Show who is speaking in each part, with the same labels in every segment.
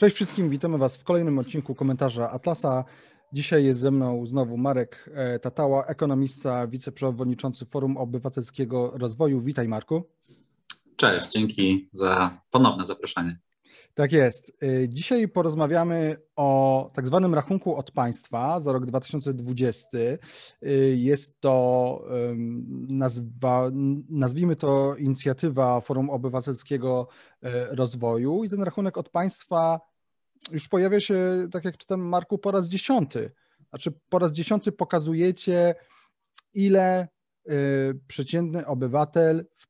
Speaker 1: Cześć wszystkim, witamy Was w kolejnym odcinku komentarza Atlasa. Dzisiaj jest ze mną znowu Marek e, Tatała, ekonomista, wiceprzewodniczący Forum Obywatelskiego Rozwoju. Witaj Marku.
Speaker 2: Cześć, dzięki za ponowne zaproszenie.
Speaker 1: Tak jest. E, dzisiaj porozmawiamy o tak zwanym rachunku od państwa za rok 2020. E, jest to, nazwa, nazwijmy to inicjatywa Forum Obywatelskiego Rozwoju i ten rachunek od państwa już pojawia się, tak jak czytam Marku, po raz dziesiąty. Znaczy po raz dziesiąty pokazujecie, ile y, przeciętny obywatel w,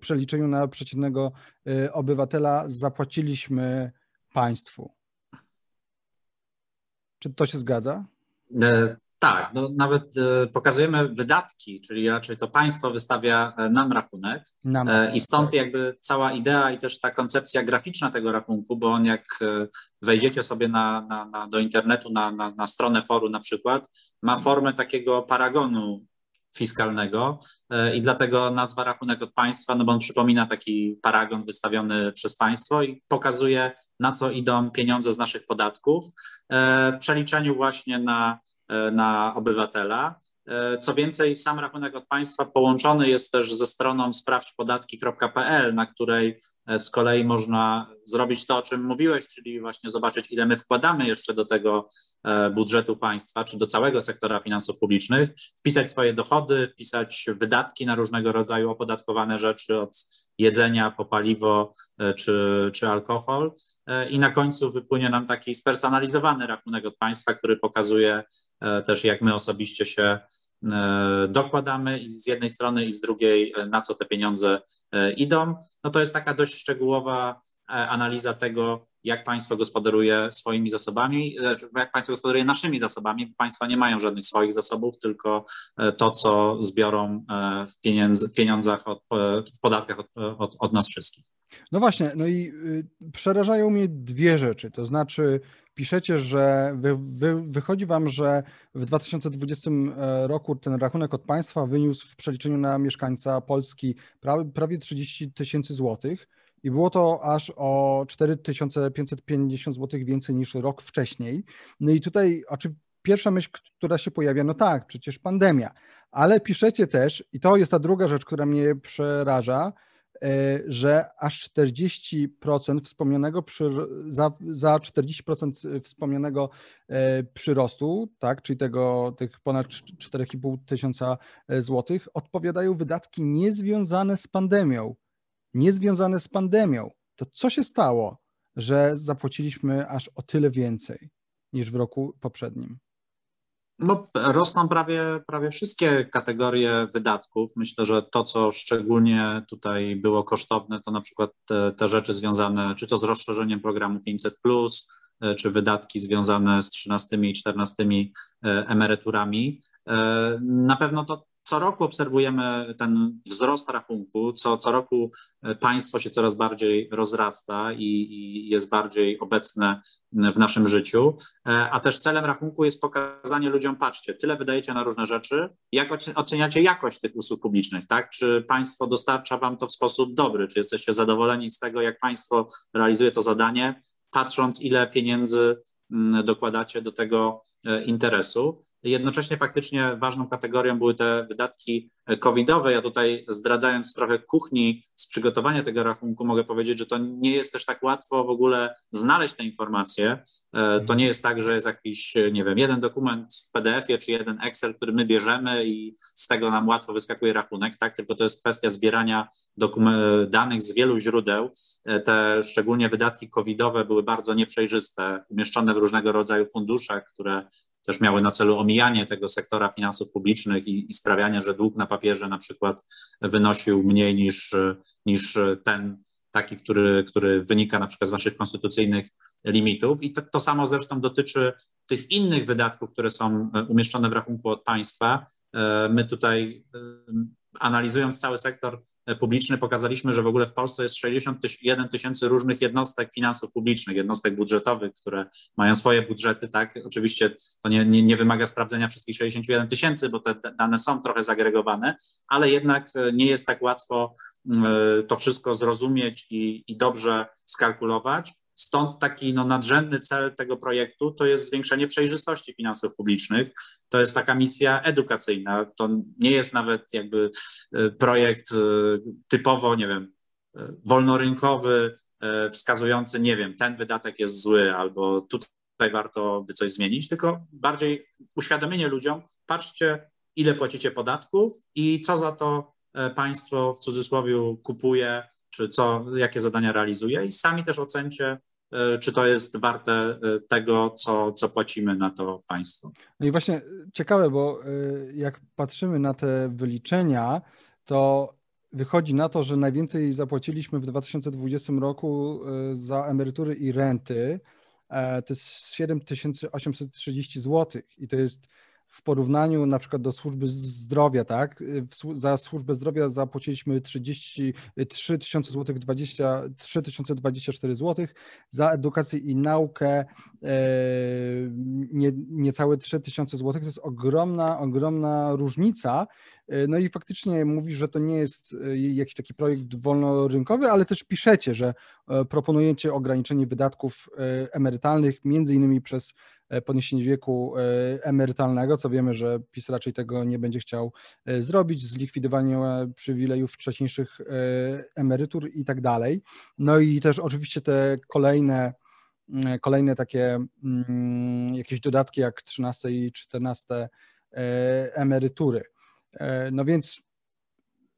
Speaker 1: przeliczeniu na przeciętnego y, obywatela zapłaciliśmy państwu. Czy to się zgadza?
Speaker 2: Tak, no nawet e, pokazujemy wydatki, czyli raczej to państwo wystawia e, nam rachunek nam. E, i stąd tak. jakby cała idea i też ta koncepcja graficzna tego rachunku, bo on jak wejdziecie sobie na, na, na do internetu, na, na, na stronę forum na przykład, ma formę takiego paragonu fiskalnego i dlatego nazwa rachunek od państwa, no bo on przypomina taki paragon wystawiony przez państwo i pokazuje na co idą pieniądze z naszych podatków w przeliczeniu właśnie na na obywatela. E, co więcej, sam rachunek od państwa połączony jest też ze stroną sprawdźpodatki.pl, na której e, z kolei można zrobić to, o czym mówiłeś, czyli właśnie zobaczyć, ile my wkładamy jeszcze do tego budżetu państwa, czy do całego sektora finansów publicznych, wpisać swoje dochody, wpisać wydatki na różnego rodzaju opodatkowane rzeczy od jedzenia po paliwo czy, czy alkohol i na końcu wypłynie nam taki spersonalizowany rachunek od państwa, który pokazuje E, też jak my osobiście się e, dokładamy z jednej strony i z drugiej, e, na co te pieniądze idą. No to jest taka dość szczegółowa analiza tego, jak państwo gospodaruje swoimi zasobami, jak państwo gospodaruje naszymi zasobami. Państwa nie mają żadnych swoich zasobów, tylko to, co zbiorą w, pieniądzach, od, w podatkach od, od, od nas wszystkich.
Speaker 1: No właśnie, no i y, przerażają mnie dwie rzeczy, to znaczy piszecie, że wy, wy, wychodzi wam, że w 2020 e, roku ten rachunek od państwa wyniósł w przeliczeniu na mieszkańca Polski prawie 30 tysięcy złotych i było to aż o 4550 złotych więcej niż rok wcześniej. No i tutaj pierwsza myśl, która się pojawia, no tak, przecież pandemia, ale piszecie też, i to jest ta druga rzecz, która mnie przeraża, E, że aż 40% wspomnianego przy, za, za 40% wspomnianego e, przyrostu, tak, czyli tego, tych ponad 4,5 tysiąca e, złotych, odpowiadają wydatki niezwiązane z pandemią. Niezwiązane z pandemią. To co się stało, że zapłaciliśmy aż o tyle więcej niż w roku poprzednim?
Speaker 2: No, rosną prawie, prawie wszystkie kategorie wydatków. Myślę, że to, co szczególnie tutaj było kosztowne, to na przykład te, te rzeczy związane czy to z rozszerzeniem programu 500, e, czy wydatki związane z 13 i 14 e, emeryturami. E, na pewno to co roku obserwujemy ten wzrost rachunku, co, co roku e, państwo się coraz bardziej rozrasta i, i, jest bardziej obecne w naszym życiu, e, a też celem rachunku jest pokazanie ludziom, patrzcie, tyle wydajecie na różne rzeczy, jak oceniacie jakość tych usług publicznych, tak? Czy państwo dostarcza wam to w sposób dobry, czy jesteście zadowoleni z tego, jak państwo realizuje to zadanie, patrząc ile pieniędzy dokładacie do tego e, interesu. Jednocześnie faktycznie ważną kategorią były te wydatki covidowe. Ja tutaj zdradzając trochę kuchni z przygotowania tego rachunku, mogę powiedzieć, że to nie jest też tak łatwo w ogóle znaleźć te informacje. E, to nie jest tak, że jest jakiś, nie wiem, jeden dokument w PDF-ie czy jeden Excel, który my bierzemy i z tego nam łatwo wyskakuje rachunek, tak? Tylko to jest kwestia zbierania danych z wielu źródeł. E, te szczególnie wydatki covidowe były bardzo nieprzejrzyste, umieszczone w różnego rodzaju funduszach, które też miały na celu omijanie tego sektora finansów publicznych i, i sprawianie, że dług na papierze na przykład wynosił mniej niż, niż ten taki, który, który wynika na przykład z naszych konstytucyjnych limitów. I to, to samo zresztą dotyczy tych innych wydatków, które są umieszczone w rachunku od państwa. E, my tutaj e, analizując cały sektor publiczny pokazaliśmy, że w ogóle w Polsce jest 61 tysięcy różnych jednostek finansów publicznych, jednostek budżetowych, które mają swoje budżety, tak? Oczywiście to nie, nie, nie wymaga sprawdzenia wszystkich 61 tysięcy, bo te dane są trochę zagregowane, ale jednak e, nie jest tak łatwo e, to wszystko zrozumieć i, i dobrze skalkulować. Stąd taki no, nadrzędny cel tego projektu to jest zwiększenie przejrzystości finansów publicznych. To jest taka misja edukacyjna. To nie jest nawet jakby projekt typowo, nie wiem, wolnorynkowy, wskazujący, nie wiem, ten wydatek jest zły albo tutaj warto by coś zmienić, tylko bardziej uświadomienie ludziom, patrzcie, ile płacicie podatków i co za to e, państwo w cudzysłowie kupuje, czy co, jakie zadania realizuje i sami też ocencie, e, czy to jest warte e, tego, co, co płacimy na to państwo.
Speaker 1: No i właśnie ciekawe, bo jak patrzymy na te wyliczenia, to wychodzi na to, że najwięcej zapłaciliśmy w 2020 roku za emerytury i renty. To jest 7830 zł i to jest w porównaniu na przykład do służby zdrowia, tak? Za służbę zdrowia zapłaciliśmy 33 tysiące złotych, 23 024 zł, za edukację i naukę e, nie, niecałe 3 tysiące złotych. To jest ogromna, ogromna różnica. E, no i faktycznie mówisz, że to nie jest e, jakiś taki projekt wolnorynkowy, ale też piszecie, że proponujecie ograniczenie wydatków emerytalnych, między innymi przez podniesienie wieku e, emerytalnego, co wiemy, że PiS raczej tego nie będzie chciał e, zrobić, zlikwidowanie przywilejów wcześniejszych emerytur i tak dalej. No i też oczywiście te kolejne mm, kolejne takie mm, jakieś dodatki jak 13 i 14 emerytury. No więc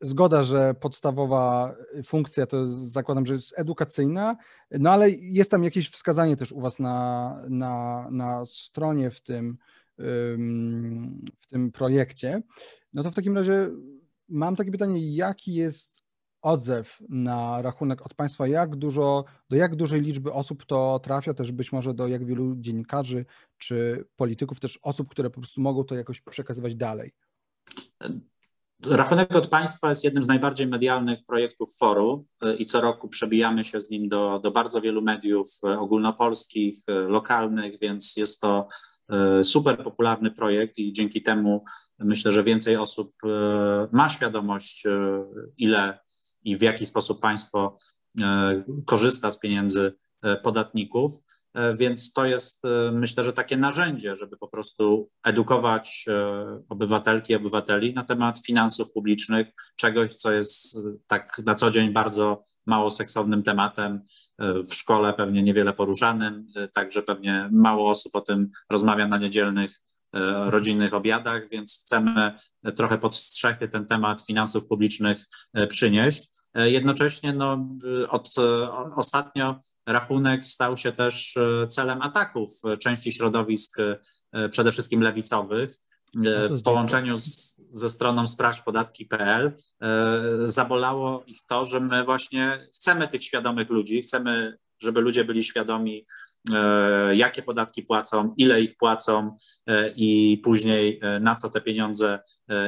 Speaker 1: zgoda, że podstawowa funkcja to zakładam, że jest edukacyjna, no ale jest tam jakieś wskazanie też u Was na, na, na stronie w tym, w tym projekcie. No to w takim razie mam takie pytanie, jaki jest odzew na rachunek od państwa, jak dużo, do jak dużej liczby osób to trafia, też być może do jak wielu dziennikarzy czy polityków, też osób, które po prostu mogą to jakoś przekazywać dalej.
Speaker 2: Rachunek od państwa jest jednym z najbardziej medialnych projektów forum e, i co roku przebijamy się z nim do, do bardzo wielu mediów e, ogólnopolskich, e, lokalnych, więc jest to super popularny projekt i dzięki temu myślę, że więcej osób ma świadomość, ile i w jaki sposób państwo korzysta z pieniędzy podatników. E, więc to jest, e, myślę, że takie narzędzie, żeby po prostu edukować e, obywatelki obywateli na temat finansów publicznych, czegoś, co jest tak na co dzień bardzo mało seksownym tematem, w szkole pewnie niewiele poruszanym, także pewnie mało osób o tym rozmawia na niedzielnych rodzinnych obiadach, więc chcemy trochę pod strzechy ten temat finansów publicznych przynieść. Jednocześnie no, od, ostatnio rachunek stał się też e, celem ataków części środowisk, e, przede wszystkim lewicowych. E, no w połączeniu z, ze stroną sprawdźpodatki.pl zabolało ich to, że my właśnie chcemy tych świadomych ludzi, chcemy, żeby ludzie byli świadomi, jakie podatki płacą, ile ich płacą i później na co te pieniądze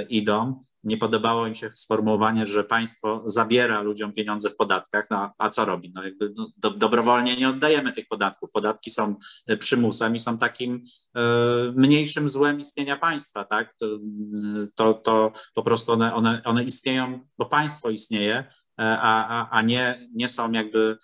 Speaker 2: idą nie podobało im się sformułowanie, że państwo zabiera ludziom pieniądze w podatkach, no a co robi? No jakby no, do, dobrowolnie nie oddajemy tych podatków. Podatki są e, przymusem i są takim e, mniejszym złem istnienia państwa, tak? To, to, to po prostu one, one, one istnieją, bo państwo istnieje, e, a, a, a nie, nie są jakby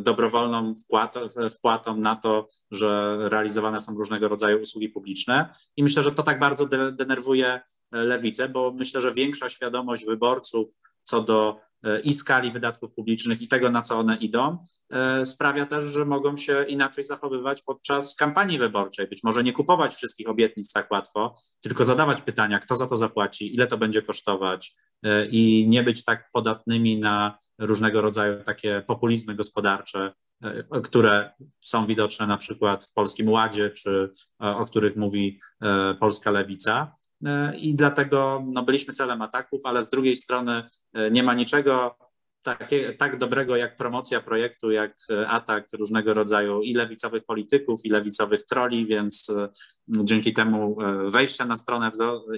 Speaker 2: dobrowolną wpłatą, wpłatą na to, że realizowane są różnego rodzaju usługi publiczne. I myślę, że to tak bardzo de, denerwuje lewicę, bo myślę, że większa świadomość wyborców co do e, i skali wydatków publicznych i tego, na co one idą, e, sprawia też, że mogą się inaczej zachowywać podczas kampanii wyborczej. Być może nie kupować wszystkich obietnic tak łatwo, tylko zadawać pytania, kto za to zapłaci, ile to będzie kosztować e, i nie być tak podatnymi na różnego rodzaju takie populizmy gospodarcze, które są widoczne na przykład w Polskim Ładzie, czy o których mówi polska lewica. E, i dlatego no, byliśmy celem ataków, ale z drugiej strony e, nie ma niczego takie, tak dobrego jak promocja projektu, jak e, atak różnego rodzaju i lewicowych polityków, i lewicowych troli, więc dzięki temu wejście na stronę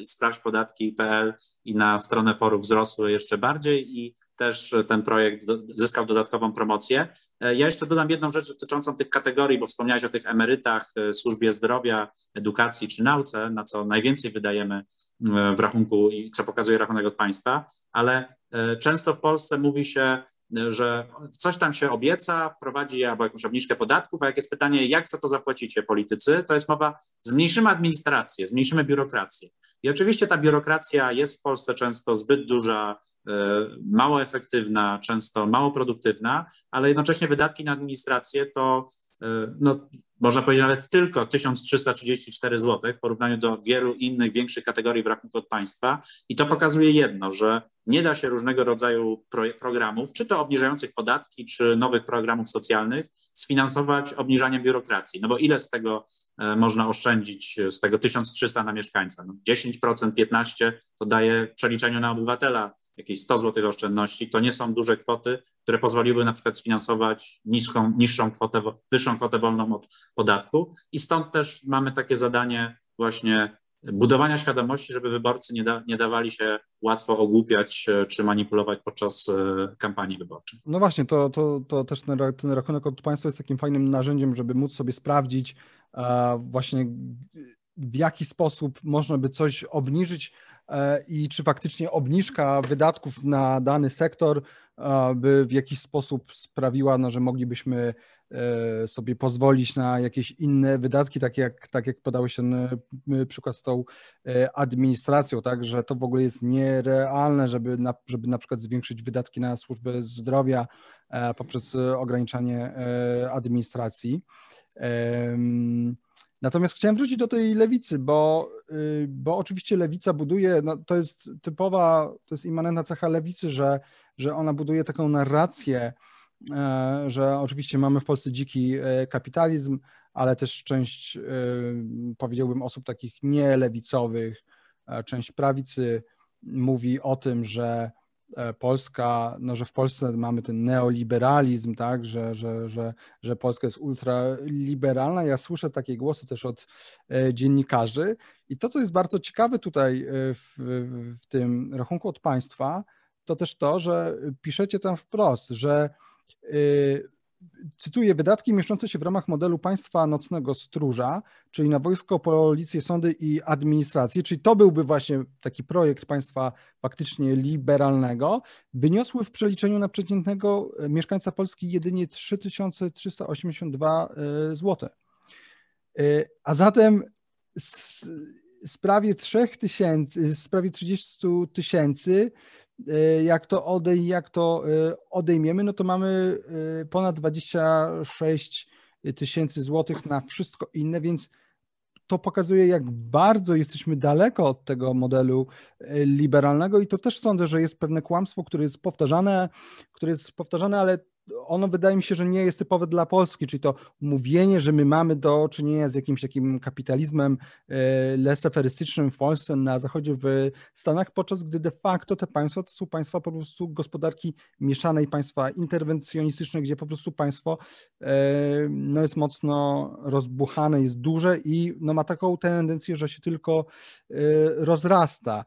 Speaker 2: sprawdźpodatki.pl i na stronę forum wzrosły jeszcze bardziej i też ten projekt zyskał dodatkową promocję. Ja jeszcze dodam jedną rzecz dotyczącą tych kategorii, bo wspomniałeś o tych emerytach, e, służbie zdrowia, edukacji czy nauce, na co najwięcej wydajemy e, w rachunku i co pokazuje rachunek od państwa, ale e, często w Polsce mówi się, że coś tam się obieca, prowadzi albo jakąś obniżkę podatków, a jak jest pytanie, jak za to zapłacicie politycy, to jest mowa, zmniejszymy administrację, zmniejszymy biurokrację. I oczywiście ta biurokracja jest w Polsce często zbyt duża, e, mało efektywna, często mało produktywna, ale jednocześnie wydatki na administrację to e, no, można powiedzieć nawet tylko 1334 zł w porównaniu do wielu innych większych kategorii w rachunku od państwa. I to pokazuje jedno, że nie da się różnego rodzaju pro programów, czy to obniżających podatki, czy nowych programów socjalnych, sfinansować obniżaniem biurokracji. No bo ile z tego e, można oszczędzić, z tego 1300 na mieszkańca? No 10%, 15% to daje w przeliczeniu na obywatela jakieś 100 zł oszczędności. To nie są duże kwoty, które pozwoliły na przykład sfinansować niższą, niższą kwotę, wyższą kwotę wolną od podatku. I stąd też mamy takie zadanie właśnie budowania świadomości, żeby wyborcy nie, da, nie dawali się łatwo ogłupiać e, czy manipulować podczas e, kampanii wyborczej.
Speaker 1: No właśnie, to, to, to też ten, ten rachunek od państwa jest takim fajnym narzędziem, żeby móc sobie sprawdzić właśnie w jaki sposób można by coś obniżyć i czy faktycznie obniżka wydatków na dany sektor by w jakiś sposób sprawiła, no, że moglibyśmy E, sobie pozwolić na jakieś inne wydatki, tak jak, tak jak podałeś ten e, przykład z tą e, administracją, tak, że to w ogóle jest nierealne, żeby na, żeby na przykład zwiększyć wydatki na służbę zdrowia poprzez ograniczanie administracji. Natomiast chciałem wrócić do tej lewicy, bo, y, bo oczywiście lewica buduje, no to jest typowa, to jest immanentna cecha lewicy, że, że ona buduje taką narrację, E, że oczywiście mamy w Polsce dziki e, kapitalizm, ale też część, e, powiedziałbym, osób takich nielewicowych, część prawicy mówi o tym, że Polska, no, że w Polsce mamy ten neoliberalizm, tak, że, że, że, że Polska jest ultraliberalna. Ja słyszę takie głosy też od dziennikarzy. I to, co jest bardzo ciekawe tutaj w, w tym rachunku od państwa, to też to, że piszecie tam wprost, że cytuję, wydatki mieszczące się w ramach modelu państwa nocnego stróża, czyli na wojsko, policję, sądy i administrację, czyli to byłby właśnie taki projekt państwa faktycznie liberalnego, wyniosły w przeliczeniu na przeciętnego mieszkańca Polski jedynie 3382 y, zł. Y, a zatem z, z prawie 3000, z prawie 30 tysięcy E, jak to, odej, jak to e, odejmiemy, no to mamy e, ponad 26 tysięcy złotych na wszystko inne, więc to pokazuje, jak bardzo jesteśmy daleko od tego modelu liberalnego i to też sądzę, że jest pewne kłamstwo, które jest powtarzane, które jest powtarzane, ale ono wydaje mi się, że nie jest typowe dla Polski, czyli to mówienie, że my mamy do czynienia z jakimś takim kapitalizmem e, leseferystycznym w Polsce, na zachodzie, w Stanach, podczas gdy de facto te państwa to są państwa po prostu gospodarki mieszanej, państwa interwencjonistyczne, gdzie po prostu państwo e, no, jest mocno rozbuchane, jest duże i no, ma taką tendencję, że się tylko e, rozrasta.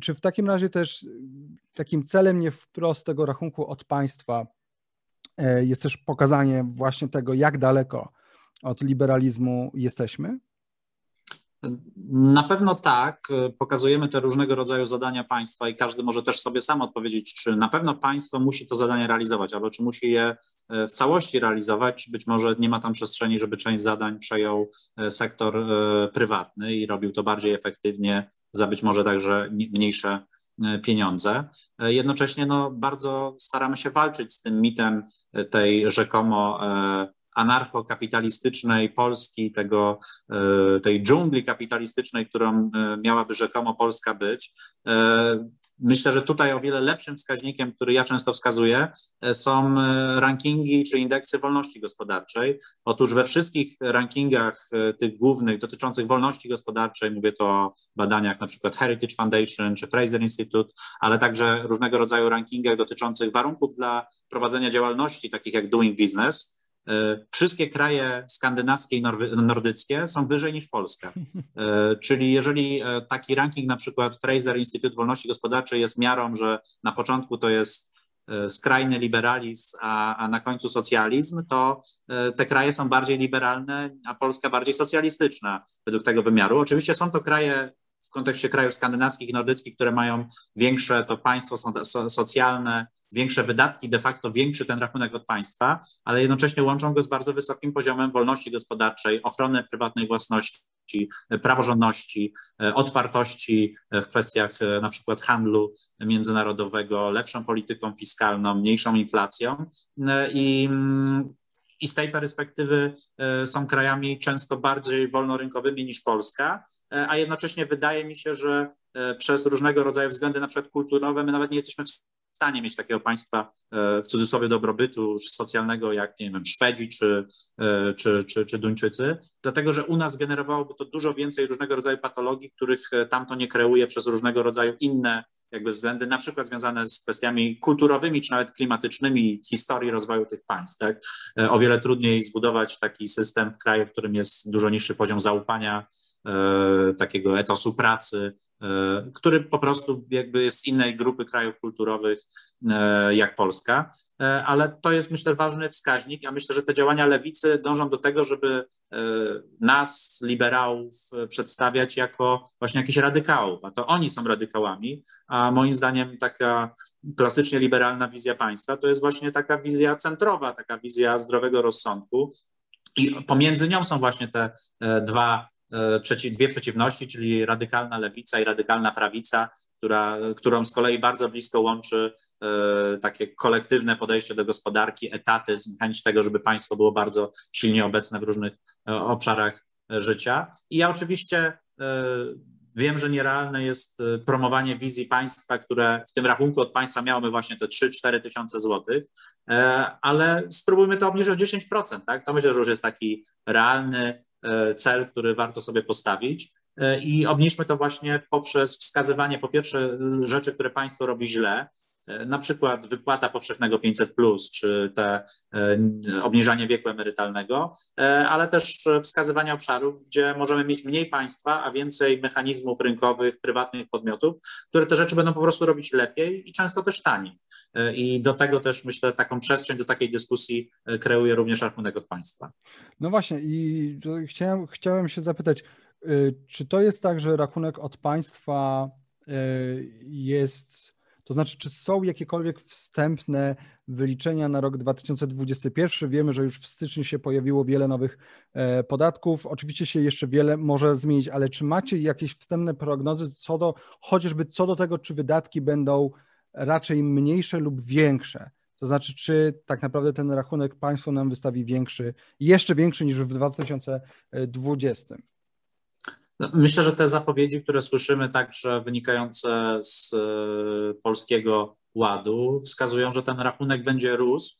Speaker 1: Czy w takim razie też takim celem nie wprost tego rachunku od państwa jest też pokazanie właśnie tego, jak daleko od liberalizmu jesteśmy?
Speaker 2: Na pewno tak. Pokazujemy te różnego rodzaju zadania państwa i każdy może też sobie sam odpowiedzieć, czy na pewno państwo musi to zadanie realizować, albo czy musi je e, w całości realizować, czy być może nie ma tam przestrzeni, żeby część zadań przejął e, sektor prywatny i robił to bardziej efektywnie za być może także mniejsze E, pieniądze. E, jednocześnie no, bardzo staramy się walczyć z tym mitem tej rzekomo e, anarchokapitalistycznej Polski, tego, tej dżungli kapitalistycznej, którą miałaby rzekomo Polska być. Myślę, że tutaj o wiele lepszym wskaźnikiem, który ja często wskazuję, e, są e, rankingi czy indeksy wolności gospodarczej. Otóż we wszystkich rankingach e, tych głównych dotyczących wolności gospodarczej, mówię to o badaniach przykład Heritage Foundation czy Fraser Institute, ale także różnego rodzaju rankingach dotyczących warunków dla prowadzenia działalności, takich jak doing business, wszystkie kraje skandynawskie i nordyckie są wyżej niż Polska. E, czyli jeżeli e, taki ranking, na przykład Fraser Instytut Wolności Gospodarczej jest miarą, że na początku to jest skrajny liberalizm, a, a na końcu socjalizm, to te kraje są bardziej liberalne, a Polska bardziej socjalistyczna według tego wymiaru. Oczywiście są to kraje w kontekście krajów skandynawskich i nordyckich, które mają większe to państwo socjalne, większe wydatki, de facto większy ten rachunek od państwa, ale jednocześnie łączą go z bardzo wysokim poziomem wolności gospodarczej, ochrony prywatnej własności, praworządności, otwartości w kwestiach na przykład handlu międzynarodowego, lepszą polityką fiskalną, mniejszą inflacją. I mm, i z tej perspektywy e, są krajami często bardziej wolnorynkowymi niż Polska, e, a jednocześnie wydaje mi się, że przez różnego rodzaju względy, na przykład kulturowe, my nawet nie jesteśmy w stanie mieć takiego państwa w cudzysłowie dobrobytu socjalnego jak, nie wiem, Szwedzi czy, czy, czy, czy Duńczycy, dlatego że u nas generowałoby to dużo więcej różnego rodzaju patologii, których tamto nie kreuje przez różnego rodzaju inne jakby względy na przykład związane z kwestiami kulturowymi czy nawet klimatycznymi historii rozwoju tych państw. Tak? E, o wiele trudniej zbudować taki system w kraju, w którym jest dużo niższy poziom zaufania, e, takiego etosu pracy, E, który po prostu jakby jest z innej grupy krajów kulturowych e, jak Polska, e, ale to jest myślę ważny wskaźnik. Ja myślę, że te działania lewicy dążą do tego, żeby nas, liberałów, przedstawiać jako właśnie jakichś radykałów, a to oni są radykałami, a moim zdaniem taka klasycznie liberalna wizja państwa to jest właśnie taka wizja centrowa, taka wizja zdrowego rozsądku. I pomiędzy nią są właśnie te dwa E, dwie przeciwności, czyli radykalna lewica i radykalna prawica, która, którą z kolei bardzo blisko łączy e, takie kolektywne podejście do gospodarki, etatyzm, chęć tego, żeby państwo było bardzo silnie obecne w różnych e, obszarach życia. I ja oczywiście Wiem, że nierealne jest promowanie wizji państwa, które w tym rachunku od państwa miałoby właśnie te 3-4 tysiące złotych, ale spróbujmy to obniżyć o 10%. Tak? To myślę, że już jest taki realny, E, cel, który warto sobie postawić. E, I obniżmy to właśnie poprzez wskazywanie po pierwsze rzeczy, które państwo robi źle, e, na przykład wypłata powszechnego 500, czy te obniżanie wieku emerytalnego, ale też wskazywanie obszarów, gdzie możemy mieć mniej państwa, a więcej mechanizmów rynkowych, prywatnych podmiotów, które te rzeczy będą po prostu robić lepiej i często też taniej. I do tego też myślę, taką przestrzeń do takiej dyskusji kreuje również rachunek od państwa.
Speaker 1: No właśnie, i chciałem, chciałem się zapytać, czy to jest tak, że rachunek od państwa jest, to znaczy, czy są jakiekolwiek wstępne wyliczenia na rok 2021? Wiemy, że już w styczniu się pojawiło wiele nowych e, podatków. Oczywiście się jeszcze wiele może zmienić, ale czy macie jakieś wstępne prognozy co do, chociażby co do tego, czy wydatki będą raczej mniejsze lub większe? To znaczy, czy tak naprawdę ten rachunek państwo nam wystawi większy, jeszcze większy niż w 2020?
Speaker 2: No, myślę, że te zapowiedzi, które słyszymy, także wynikające z e, polskiego ładu, wskazują, że ten rachunek będzie rósł.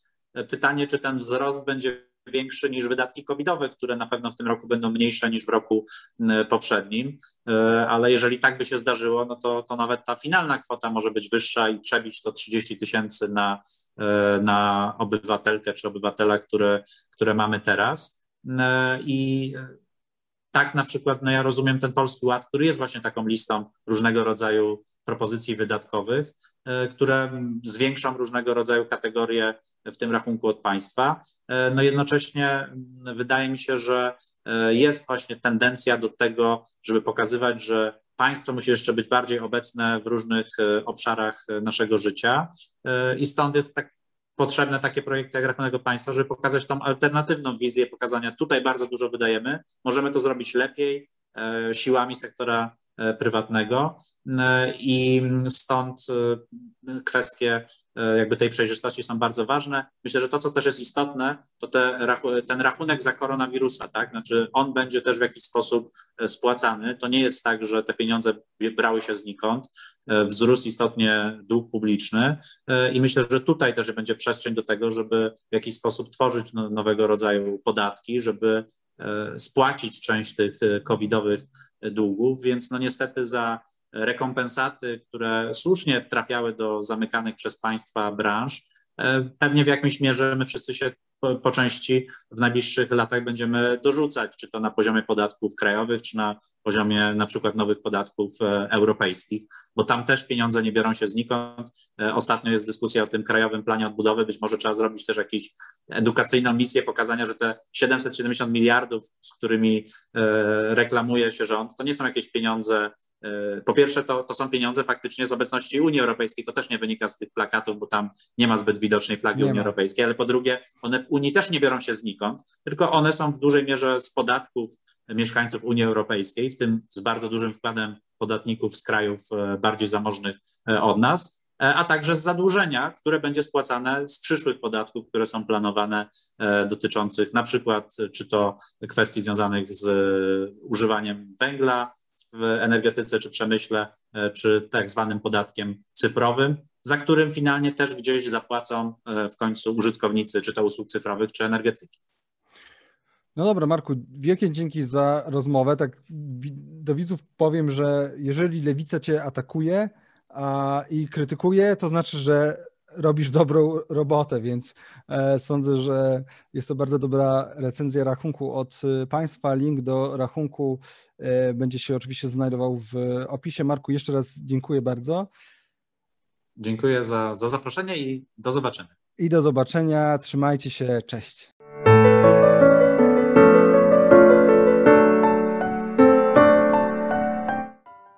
Speaker 2: Pytanie, czy ten wzrost będzie większy niż wydatki covidowe, które na pewno w tym roku będą mniejsze niż w roku poprzednim, e, ale jeżeli tak by się zdarzyło, no to, to nawet ta finalna kwota może być wyższa i przebić to 30 tysięcy na, e, na obywatelkę czy obywatela, które, które mamy teraz. E, I tak na przykład, no ja rozumiem ten Polski Ład, który jest właśnie taką listą różnego rodzaju propozycji wydatkowych, e, które zwiększą różnego rodzaju kategorie w tym rachunku od państwa. E, no jednocześnie wydaje mi się, że e, jest właśnie tendencja do tego, żeby pokazywać, że państwo musi jeszcze być bardziej obecne w różnych obszarach naszego życia i stąd jest tak potrzebne takie projekty jak Rachunek Państwa, żeby pokazać tą alternatywną wizję pokazania, tutaj bardzo dużo wydajemy, możemy to zrobić lepiej siłami sektora E, prywatnego e, i stąd e, kwestie jakby tej przejrzystości są bardzo ważne. Myślę, że to, co też jest istotne, to te, ten rachunek za koronawirusa, tak? Znaczy on będzie też w jakiś sposób spłacany. To nie jest tak, że te pieniądze brały się znikąd. Wzrósł istotnie dług publiczny i myślę, że tutaj też będzie przestrzeń do tego, żeby w jakiś sposób tworzyć no, nowego rodzaju podatki, żeby spłacić część tych covidowych długów, więc no niestety za rekompensaty, które słusznie trafiały do zamykanych przez państwa branż, e, pewnie w jakimś mierze my wszyscy się po, części w najbliższych latach będziemy dorzucać, czy to na poziomie podatków krajowych, czy na poziomie na przykład nowych podatków e, europejskich, bo tam też pieniądze nie biorą się znikąd. E, ostatnio jest dyskusja o tym krajowym planie odbudowy, być może trzeba zrobić też jakąś edukacyjną misję pokazania, że te 770 miliardów, z którymi e, reklamuje się rząd, to nie są jakieś pieniądze po pierwsze, to, to są pieniądze faktycznie z obecności Unii Europejskiej. To też nie wynika z tych plakatów, bo tam nie ma zbyt widocznej flagi nie Unii ma. Europejskiej, ale po drugie, one w Unii też nie biorą się znikąd, tylko one są w dużej mierze z podatków mieszkańców Unii Europejskiej, w tym z bardzo dużym wkładem podatników z krajów e, bardziej zamożnych e, od nas, e, a także z zadłużenia, które będzie spłacane z przyszłych podatków, które są planowane, dotyczących na przykład czy to kwestii związanych z używaniem węgla w energetyce czy przemyśle, czy tak zwanym podatkiem cyfrowym, za którym finalnie też gdzieś zapłacą w końcu użytkownicy czy to usług cyfrowych, czy energetyki.
Speaker 1: No dobra, Marku, wielkie dzięki za rozmowę. Tak do widzów powiem, że jeżeli lewica cię atakuje i krytykuje, to znaczy, że robisz dobrą robotę, więc e, sądzę, że jest to bardzo dobra recenzja rachunku od e, Państwa. Link do rachunku e, będzie się oczywiście znajdował w opisie. Marku, jeszcze raz dziękuję bardzo.
Speaker 2: Dziękuję za, za zaproszenie i do zobaczenia.
Speaker 1: I do zobaczenia. Trzymajcie się. Cześć.